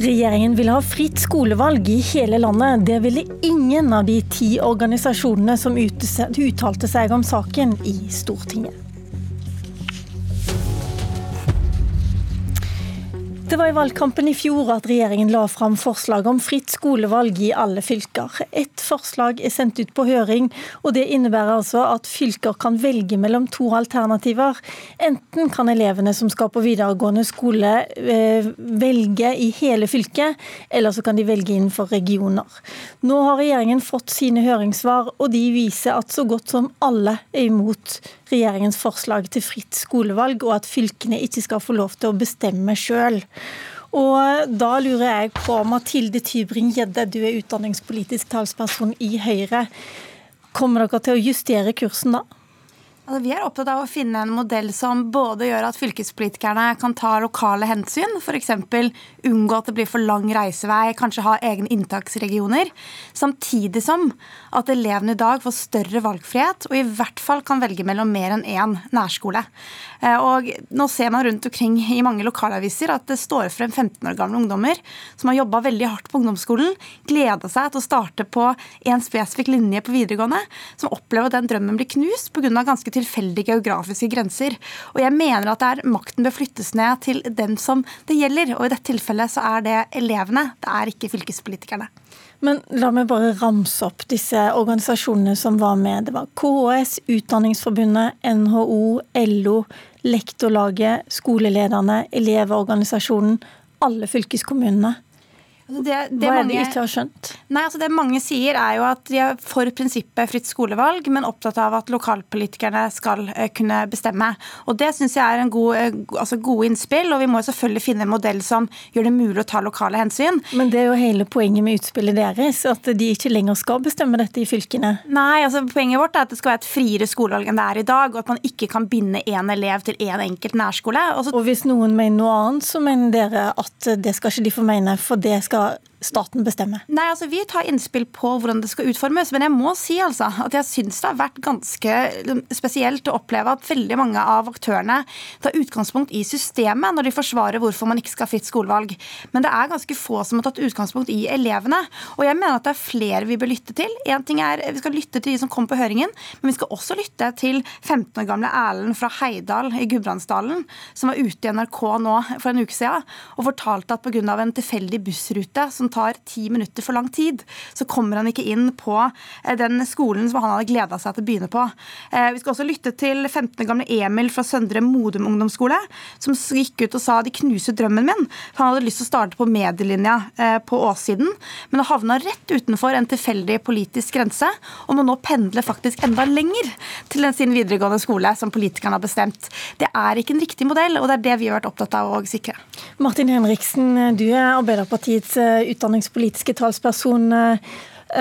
Regjeringen vil ha fritt skolevalg i hele landet. Det ville ingen av de ti organisasjonene som uttalte seg om saken i Stortinget. Det var i valgkampen i fjor at regjeringen la fram forslag om fritt skolevalg i alle fylker. Ett forslag er sendt ut på høring, og det innebærer altså at fylker kan velge mellom to alternativer. Enten kan elevene som skal på videregående skole eh, velge i hele fylket, eller så kan de velge innenfor regioner. Nå har regjeringen fått sine høringssvar, og de viser at så godt som alle er imot regjeringens forslag til fritt skolevalg, og at fylkene ikke skal få lov til å bestemme sjøl. Og da lurer jeg på, Mathilde Tybring-Gjedde, du er utdanningspolitisk talsperson i Høyre. Kommer dere til å justere kursen da? Altså, vi er opptatt av å finne en modell som både gjør at fylkespolitikerne kan ta lokale hensyn, f.eks. unngå at det blir for lang reisevei, kanskje ha egne inntaksregioner, samtidig som at elevene i dag får større valgfrihet og i hvert fall kan velge mellom mer enn én nærskole. Eh, og nå ser man rundt omkring i mange lokalaviser at det står frem 15 år gamle ungdommer som har jobba veldig hardt på ungdomsskolen, gleda seg til å starte på en spesifikk linje på videregående, som opplever at den drømmen blir knust pga. ganske tilfeldige geografiske grenser. Og jeg mener at der makten bør flyttes ned til den som det gjelder, og i dette tilfellet så er det elevene, det er ikke fylkespolitikerne. Men la meg bare ramse opp disse organisasjonene som var med. Det var KS, Utdanningsforbundet, NHO, LO, Lektorlaget, skolelederne, Elevorganisasjonen, alle fylkeskommunene. Altså, det, det Hva er det de ikke har skjønt? Nei, altså Det mange sier er jo at de er for prinsippet fritt skolevalg, men opptatt av at lokalpolitikerne skal uh, kunne bestemme. Og Det syns jeg er en god, uh, altså gode innspill, og vi må selvfølgelig finne en modell som gjør det mulig å ta lokale hensyn. Men det er jo hele poenget med utspillet deres, at de ikke lenger skal bestemme dette i fylkene? Nei, altså poenget vårt er at det skal være et friere skolevalg enn det er i dag, og at man ikke kan binde én elev til én en enkelt nærskole. Og hvis noen mener noe annet, så mener dere at det skal ikke de få mene, for det skal thought staten bestemme? Nei, altså Vi tar innspill på hvordan det skal utformes, men jeg må si altså at jeg syns det har vært ganske spesielt å oppleve at veldig mange av aktørene tar utgangspunkt i systemet når de forsvarer hvorfor man ikke skal ha fritt skolevalg. Men det er ganske få som har tatt utgangspunkt i elevene. Og jeg mener at det er flere vi bør lytte til. En ting er Vi skal lytte til de som kom på høringen, men vi skal også lytte til 15 år gamle Erlend fra Heidal i Gudbrandsdalen, som var ute i NRK nå for en uke siden og fortalte at pga. en tilfeldig bussrute som tar ti minutter for lang tid, så kommer han ikke inn på eh, den skolen som han hadde gleda seg til å begynne på. Eh, vi skal også lytte til 15 gamle Emil fra Søndre Modum ungdomsskole, som gikk ut og sa de knuser drømmen min. Han hadde lyst til å starte på medielinja eh, på Åssiden, men det havna rett utenfor en tilfeldig politisk grense, og må nå pendle faktisk enda lenger til sin videregående skole, som politikerne har bestemt. Det er ikke en riktig modell, og det er det vi har vært opptatt av å sikre. Martin Henriksen, du er Arbeiderpartiets utdanningspolitiske talsperson. Eh,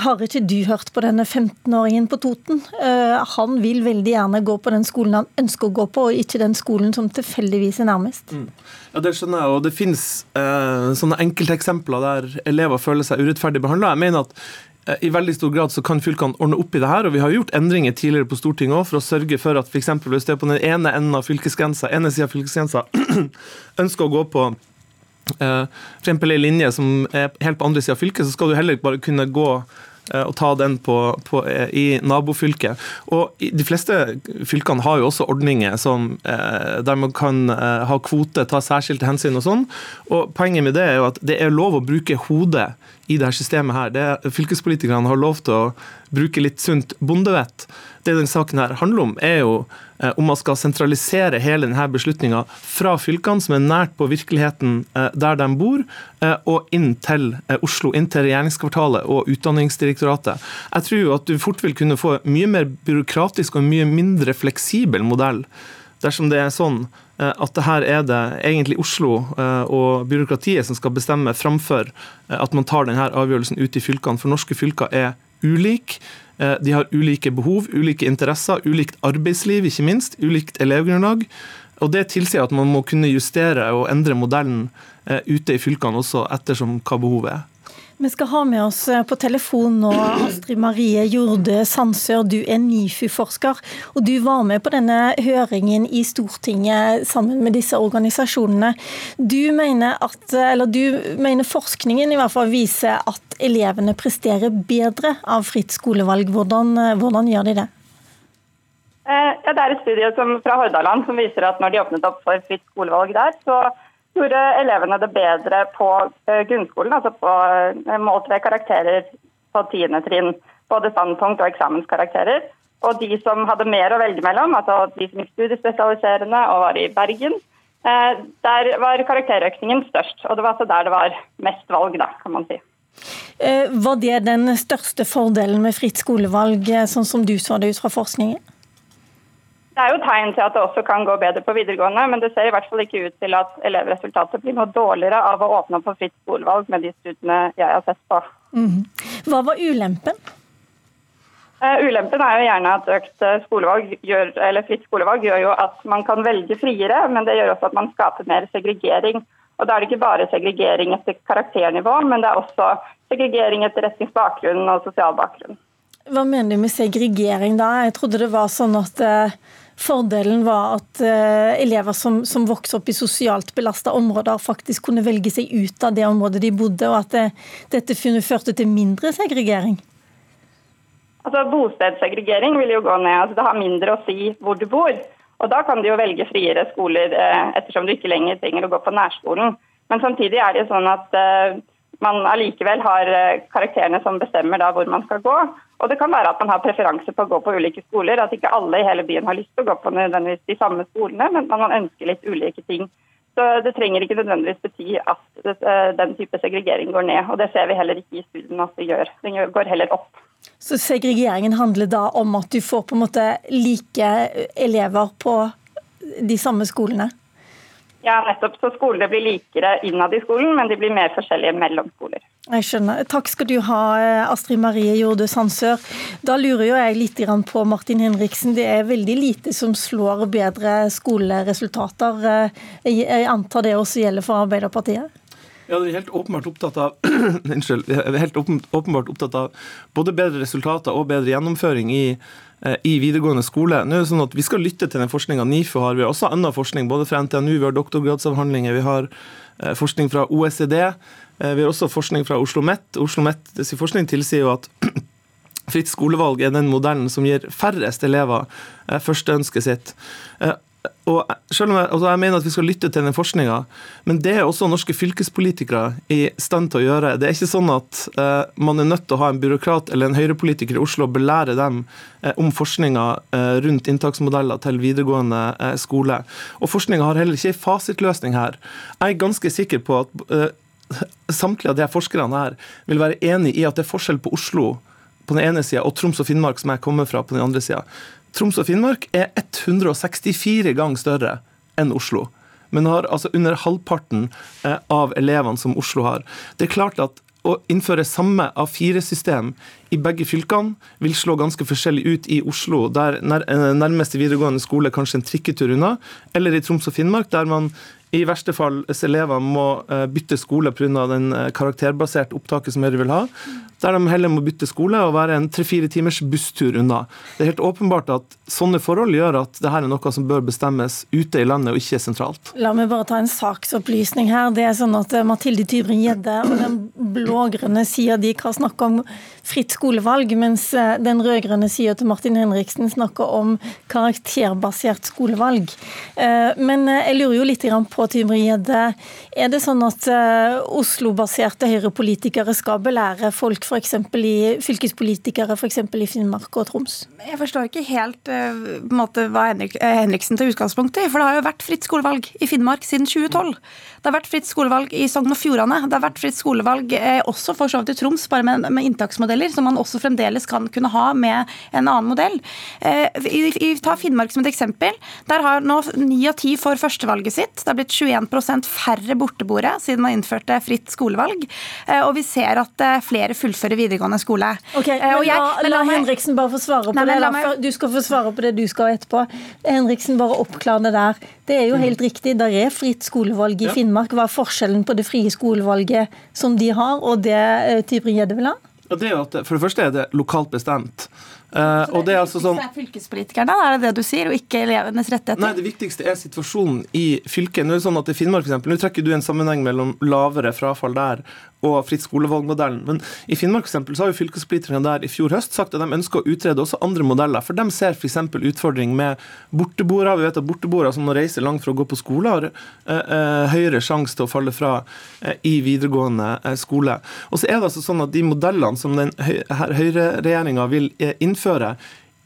har ikke du hørt på denne 15-åringen på Toten? Eh, han vil veldig gjerne gå på den skolen han ønsker å gå på, og ikke den skolen som tilfeldigvis er nærmest. Mm. Ja, Det skjønner jeg, og det finnes eh, sånne enkelteksempler der elever føler seg urettferdig behandla. Jeg mener at i veldig stor grad så kan fylkene ordne opp i det her, og Vi har gjort endringer tidligere på Stortinget også, for å sørge for at for hvis det er på den ene enden av fylkesgrensa, ene sida av fylkesgrensa ønsker å gå på Eh, eksempel en linje som er helt på andre sida av fylket, så skal du heller bare kunne gå eh, og ta den på, på, eh, i nabofylket. Og De fleste fylkene har jo også ordninger som, der man kan ha kvote, ta særskilte hensyn og sånn. Og Poenget med det er jo at det er lov å bruke hodet i dette systemet. her. Det, fylkespolitikerne har lov til å bruke litt sunt bondevett. Det denne saken her handler om, er jo eh, om man skal sentralisere hele denne beslutninga fra fylkene, som er nært på virkeligheten eh, der de bor, eh, og inn til Oslo, inn til regjeringskvartalet og Utdanningsdirektoratet. Jeg tror at du fort vil kunne få mye mer byråkratisk og mye mindre fleksibel modell dersom det er sånn at det her er det egentlig Oslo og byråkratiet som skal bestemme, framfor at man tar denne avgjørelsen ut i fylkene. For norske fylker er ulike. Eh, de har ulike behov, ulike interesser, ulikt arbeidsliv, ikke minst, ulikt elevgrunnlag. Og Det tilsier at man må kunne justere og endre modellen eh, ute i fylkene også ettersom hva behovet er. Vi skal ha med oss eh, på telefon nå Astrid Marie Jorde Sandsør, du er NIFU-forsker. Og du var med på denne høringen i Stortinget sammen med disse organisasjonene. Du mener, at, du mener forskningen i hvert fall viser at elevene presterer bedre av fritt skolevalg. Hvordan, eh, hvordan gjør de det? Eh, ja, det er et studie som, fra Hordaland som viser at når de åpnet opp for fritt skolevalg der, så gjorde elevene det bedre på eh, grunnskolen, altså på eh, målt ved karakterer på tiende trinn. Både standpunkt og eksamenskarakterer. Og de som hadde mer å velge mellom, altså de som gikk studiespesialiserende og var i Bergen, eh, der var karakterøkningen størst. Og det var altså der det var mest valg, da, kan man si. Var det den største fordelen med fritt skolevalg, sånn som du så det ut fra forskningen? Det er jo tegn til at det også kan gå bedre på videregående, men det ser i hvert fall ikke ut til at elevresultatet blir noe dårligere av å åpne opp for fritt skolevalg med de studiene jeg har sett på. Mm. Hva var ulempen? Uh, ulempen er jo gjerne at økt eh, skolevalg gjør, eller fritt skolevalg gjør jo at man kan velge friere, men det gjør også at man skaper mer segregering. Og Da er det ikke bare segregering etter karakternivå, men det er også segregering etter retningsbakgrunn og sosial bakgrunn. Hva mener du med segregering da? Jeg trodde det var sånn at uh Fordelen var at uh, elever som, som, vokste opp i sosialt belasta områder, faktisk kunne velge seg ut av det området de bodde, og at det, dette førte til mindre segregering. Altså Bostedssegregering vil jo gå ned. altså Det har mindre å si hvor du bor. Og Da kan du jo velge friere skoler uh, ettersom du ikke lenger trenger å gå på nærskolen. Men samtidig er det jo sånn at uh, man allikevel har karakterene som bestemmer da hvor man skal gå. Og det kan være at man har preferanse på å gå på ulike skoler. At ikke alle i hele byen har lyst til å gå på nødvendigvis de samme skolene, men man ønsker litt ulike ting. Så Det trenger ikke nødvendigvis bety at eh, den type segregering går ned. og Det ser vi heller ikke i studiene at det gjør. Den går heller opp. Så segregeringen handler da om at du får på en måte like elever på de samme skolene? Ja, nettopp. Så skolene blir likere innad i skolen, men de blir mer forskjellige mellom skoler. Jeg skjønner. Takk skal du ha, Astrid Marie Jorde Sandsør. Da lurer jo jeg litt på Martin Henriksen. Det er veldig lite som slår bedre skoleresultater. Jeg antar det også gjelder for Arbeiderpartiet? Ja, vi er helt åpenbart opptatt av Unnskyld. Helt åpenbart opptatt av både bedre resultater og bedre gjennomføring i Eh, i videregående skole. Nå er det sånn at Vi skal lytte til den forskninga NIFU har. Vi har også annen forskning, både fra NTNU, vi har doktorgradsavhandlinger, vi har eh, forskning fra OECD. Eh, vi har også forskning fra Oslo OsloMet. OsloMet forskning tilsier jo at fritt skolevalg er den modellen som gir færrest elever førsteønsket sitt og selv om jeg, altså jeg, mener at vi skal lytte til den forskninga, men det er også norske fylkespolitikere i stand til å gjøre. Det er ikke sånn at uh, man er nødt til å ha en byråkrat eller en høyrepolitiker i Oslo og belære dem uh, om forskninga uh, rundt inntaksmodeller til videregående skole. Og forskninga har heller ikke en fasitløsning her. Jeg er ganske sikker på at samtlige av de forskerne her vil være enig i at det er forskjell på Oslo på den ene sida og Troms og Finnmark, som jeg kommer fra, på den andre sida. Troms og Finnmark er 164 ganger større enn Oslo. Men har altså under halvparten eh, av elevene som Oslo har. Det er klart at å innføre samme A4-system i begge fylkene vil slå ganske forskjellig ut i Oslo, der eh, nærmeste videregående skole er kanskje en trikketur unna, eller i Troms og Finnmark, der man i verste fall elever må eh, bytte skole pga. den karakterbaserte opptaket som Høyre vil ha der de heller må bytte skole og være en tre-fire timers busstur unna. Det er helt åpenbart at sånne forhold gjør at dette er noe som bør bestemmes ute i landet og ikke sentralt. La meg bare ta en saksopplysning her. Det er sånn at eh, Mathilde Tybring-Gjedde og den blå-grønne sida de kan snakke om fritt skolevalg, mens eh, den rød-grønne sida til Martin Henriksen snakker om karakterbasert skolevalg. Eh, men jeg lurer jo litt på Tybring-Gjedde. Er det sånn at Oslo-baserte høyrepolitikere skal belære folk fra f.eks. i fylkespolitikere for i Finnmark og Troms? Jeg forstår ikke helt uh, måte, hva uh, Henriksen tar utgangspunkt i. For det har jo vært fritt skolevalg i Finnmark siden 2012. Det har vært fritt skolevalg i Sogn og Fjordane. Det har vært fritt skolevalg eh, også for så vidt i Troms, bare med, med, inntaksmodeller, som man også fremdeles kan kunne ha med en annen modell. Eh, vi tar Finnmark som et eksempel. Der har nå ni av ti får førstevalget sitt. Det har blitt 21% færre borteboere siden man innførte fritt skolevalg. Eh, og vi ser at eh, flere fullfører fullføre videregående skole. Ok, men og jeg- La, men la la Henriksen bare få svare på Nei, det. meg- Du skal få svare på det du skal etterpå. Henriksen, bare oppklar det der. Det er jo helt riktig, der er fritt skolevalg i Ja. Finnmark. Hva er forskjellen på det frie skolevalget som de har, og det eh, Tybring-Gjedde vil ha? Det er at for det første er det lokalt bestemt. Eh, og det er altså sånn er fylkespolitikerne, er det det du sier, og ikke elevenes rettigheter? Nei, det viktigste er situasjonen i fylket. Nå er det sånn at i Finnmark eksempel, nå trekker du en sammenheng mellom lavere frafall der og fritt skolevalgmodellen. Men i Finnmark for eksempel, så har jo fylkespolitikerne der i fjor høst sagt at de ønsker å utrede også andre modeller. For de ser f.eks. utfordring med borteboere. Vi vet at borteboere som må reise langt for å gå på skole, har uh, uh, høyere sjanse til å falle fra i videregående skole. Og så er det altså sånn at de modellene som den høy, høyreregjeringa vil eh, innføre,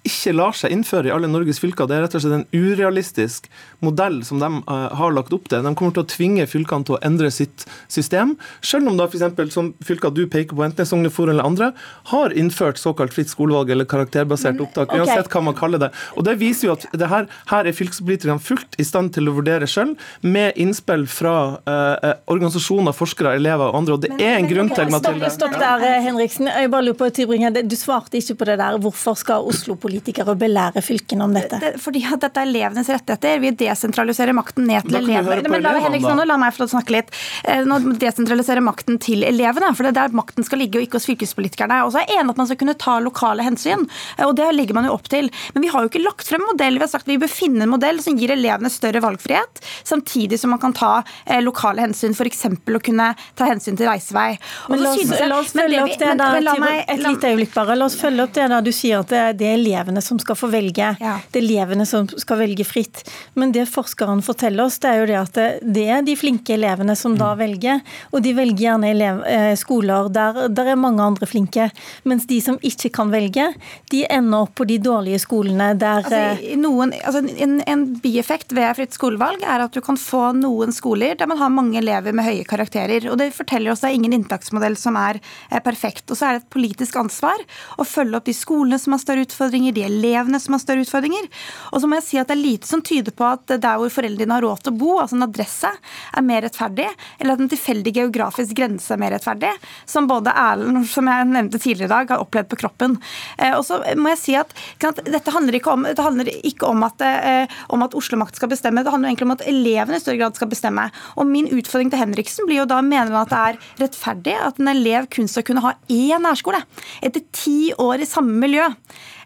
ikke lar seg innføre i alle Norges fylker. Det er rett og slett en urealistisk modell som de eh, har lagt opp til. De kommer til å tvinge fylkene til å endre sitt system, selv om da f.eks. som fylker du peker på, enten Sogn og Fjordane eller andre, har innført såkalt fritt skolevalg eller karakterbasert opptak, okay. uansett hva man kaller det. Og Det viser jo at det her, her er fylkespolitikerne fullt i stand til å vurdere selv, med innspill fra eh, eh, organisasjoner, forskere, elever og andre. Og det er en grunn til, Stopp, Mathilde. stopp der, eh, Henriksen. Jeg bare lurer på, Tybring-Gjedde, Du svarte ikke på det der. Hvorfor skal Oslo-politikere belære fylkene om dette? Det, fordi at dette er elevenes rettigheter. Vi desentraliserer makten ned til elevene. Men la, Henrik, Henriksen, nå, la meg få snakke litt. Eh, Nå desentraliserer makten til elevene, for det er der makten skal ligge, og ikke hos fylkespolitikerne. Og så er jeg enig at man skal kunne ta lokale hensyn, eh, og det legger man jo opp til. Men vi har jo ikke lagt frem en modell. Vi har sagt at vi bør finne en modell som gir elevene større valgfrihet, samtidig som man kan ta eh, lokale hensyn, f.eks. å kunne ta hensyn til reisevei. Men la oss, følge opp det da, der, et lite øyeblikk bare. La oss følge opp det der du sier at det, det er elevene som skal få velge. Ja. Det er elevene som skal velge fritt. Men det forskerne forteller oss, det er jo det at det, er de flinke elevene som da Mm. velger. Og de velger gjerne elev, eh, skoler der det er mange andre flinke. Mens de som ikke kan velge, de ender opp på de dårlige skolene der Altså, eh, noen, altså en, en bieffekt ved fritt skolevalg er at du kan få noen skoler der man har mange elever med høye karakterer. og Det forteller oss at det er ingen inntaksmodell som er eh, perfekt. Og så er det et politisk ansvar å følge opp de skolene som har større utfordringer, de elevene som har større utfordringer. Og så må jeg si at det er lite som tyder på at der hvor foreldrene har råd til å bo, altså en adresse, er mer rettferdig, eller at en tilfeldig geografisk grense er mer rettferdig, som både Erlend, som jeg nevnte tidligere i dag, har opplevd på kroppen. Eh, Og så må jeg si at dette handler ikke om, handler ikke om at, eh, at Oslo Makt skal bestemme, det handler egentlig om at elevene i større grad skal bestemme. Og min utfordring til Henriksen blir jo da, mener han at det er rettferdig at en elev kun skal kunne ha én nærskole etter ti år i samme miljø?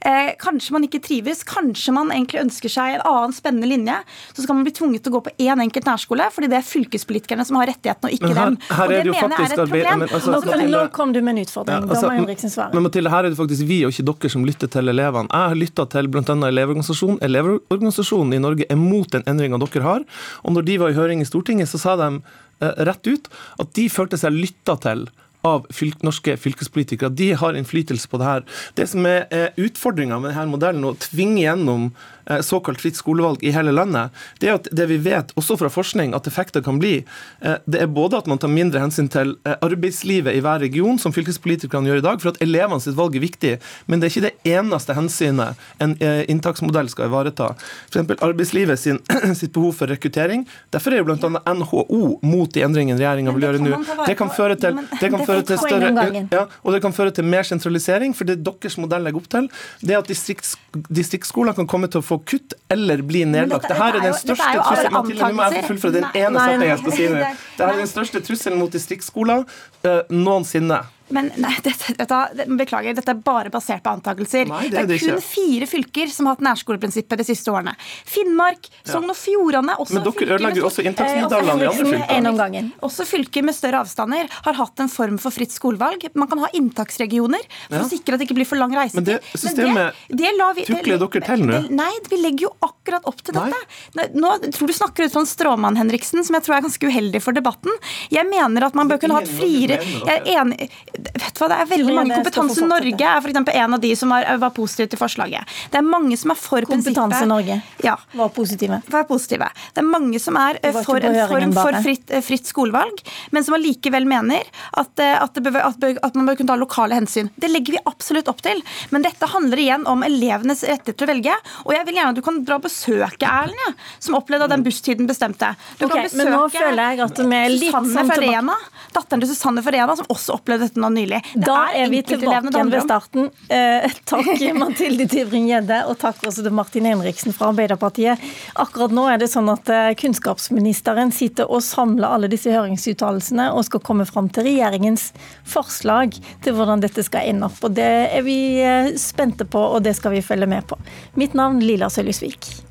Eh, kanskje man ikke trives, kanskje man egentlig ønsker seg en annen spennende linje. Så skal man bli tvunget til å gå på én enkelt nærskole, fordi det er fylkespolitikerne som har rettighetene, og ikke her- dem. her og er det det mener jeg faktisk er et problem. men altså- nå, kom, nå kom du med en utfordring. Ja, da altså, må Henriksen svare. Men Mathilde, her er det faktisk vi og ikke dere som lytter til elevene. Jeg har lytta til bl.a. Elevorganisasjonen. Elevorganisasjonen i Norge er mot den endringa dere har. Og når de var i høring i Stortinget, så sa de eh, rett ut at de følte seg lytta til av fylk, norske fylkespolitikere. De har innflytelse på det her. Det som er eh, utfordringa med denne modellen, å tvinge gjennom såkalt fritt skolevalg i hele landet, det er at det vi vet, også fra forskning, at effekter kan bli, eh, det er både at man tar mindre hensyn til eh, arbeidslivet i hver region, som fylkespolitikerne gjør i dag, for at elevene sitt valg er viktig, men det er ikke det eneste hensynet en eh, inntaksmodell skal ivareta. F.eks. arbeidslivet sin, sitt behov for rekruttering. Derfor er jo bl.a. NHO mot de endringene regjeringa vil gjøre nå. Det kan føre til, det kan føre til større ja, og det kan føre til mer sentralisering, for det deres modell legger opp til, det er at distrikts, distriktsskoler kan komme til å få kutt eller bli nedlagt. dette- Dette er den største trusselen alle Mathilde, nå må jeg fullføre den ene setningen jeg skal si nå. nei, Dette er den største trusselen mot distriktsskoler eh, noensinne. Men nei, dette, vet du hva, det- beklager, dette er bare basert på antakelser. Nei, det det, er er det kun ikke. fire fylker som har hatt nærskoleprinsippet de siste årene. Finnmark, Sogn og Fjordane også Men dere ødelegger også Eh, inntaksmodellene i andre fylker. Også fylker med større avstander har hatt en form for fritt skolevalg. Man kan ha inntaksregioner for Ja. å sikre at det ikke blir for lang reisetid. Men det systemet det, det vi- tukler dere til nå. Nei, vi legger jo akkurat opp til Nei. dette. Nei, Nå tror du snakker ut fra en stråmann, Henriksen, som jeg tror er ganske uheldig for debatten. Jeg mener at man bør kunne ha et friere er enig Vet du hva, det er veldig mange Kompetanse. Norge er for en av de som var, var positive til forslaget. Det er mange som er for prinsippet. Kompetanse Norge Ja. var positive. var positive. Det er mange som er eh, for en form for fritt, eh, fritt skolevalg, men som allikevel mener at, eh, at, det bør, at, man bør kunne ta lokale hensyn. Det legger vi absolutt opp til. Men dette handler igjen om elevenes rettigheter til å velge. Og jeg vil gjerne at du kan dra og besøke Erlend, ja, som opplevde at den busstiden bestemte. Du okay, kan men nå føler jeg at vi er litt Susanne sånn Farena, datteren til Susanne Farena, som også opplevde dette nå nylig. Det da er, er vi tilbake igjen ved starten. Eh, takk Mathilde Tybring-Gjedde, og takk også til Martin Henriksen fra Arbeiderpartiet. Akkurat nå er det sånn at eh, kunnskapsministeren sitter og samler alle disse høringsuttalelsene og skal komme fram til regjeringens forslag til hvordan dette skal ende opp. Og Det er vi eh, spente på, og det skal vi følge med på. Mitt navn Lila Sølhusvik.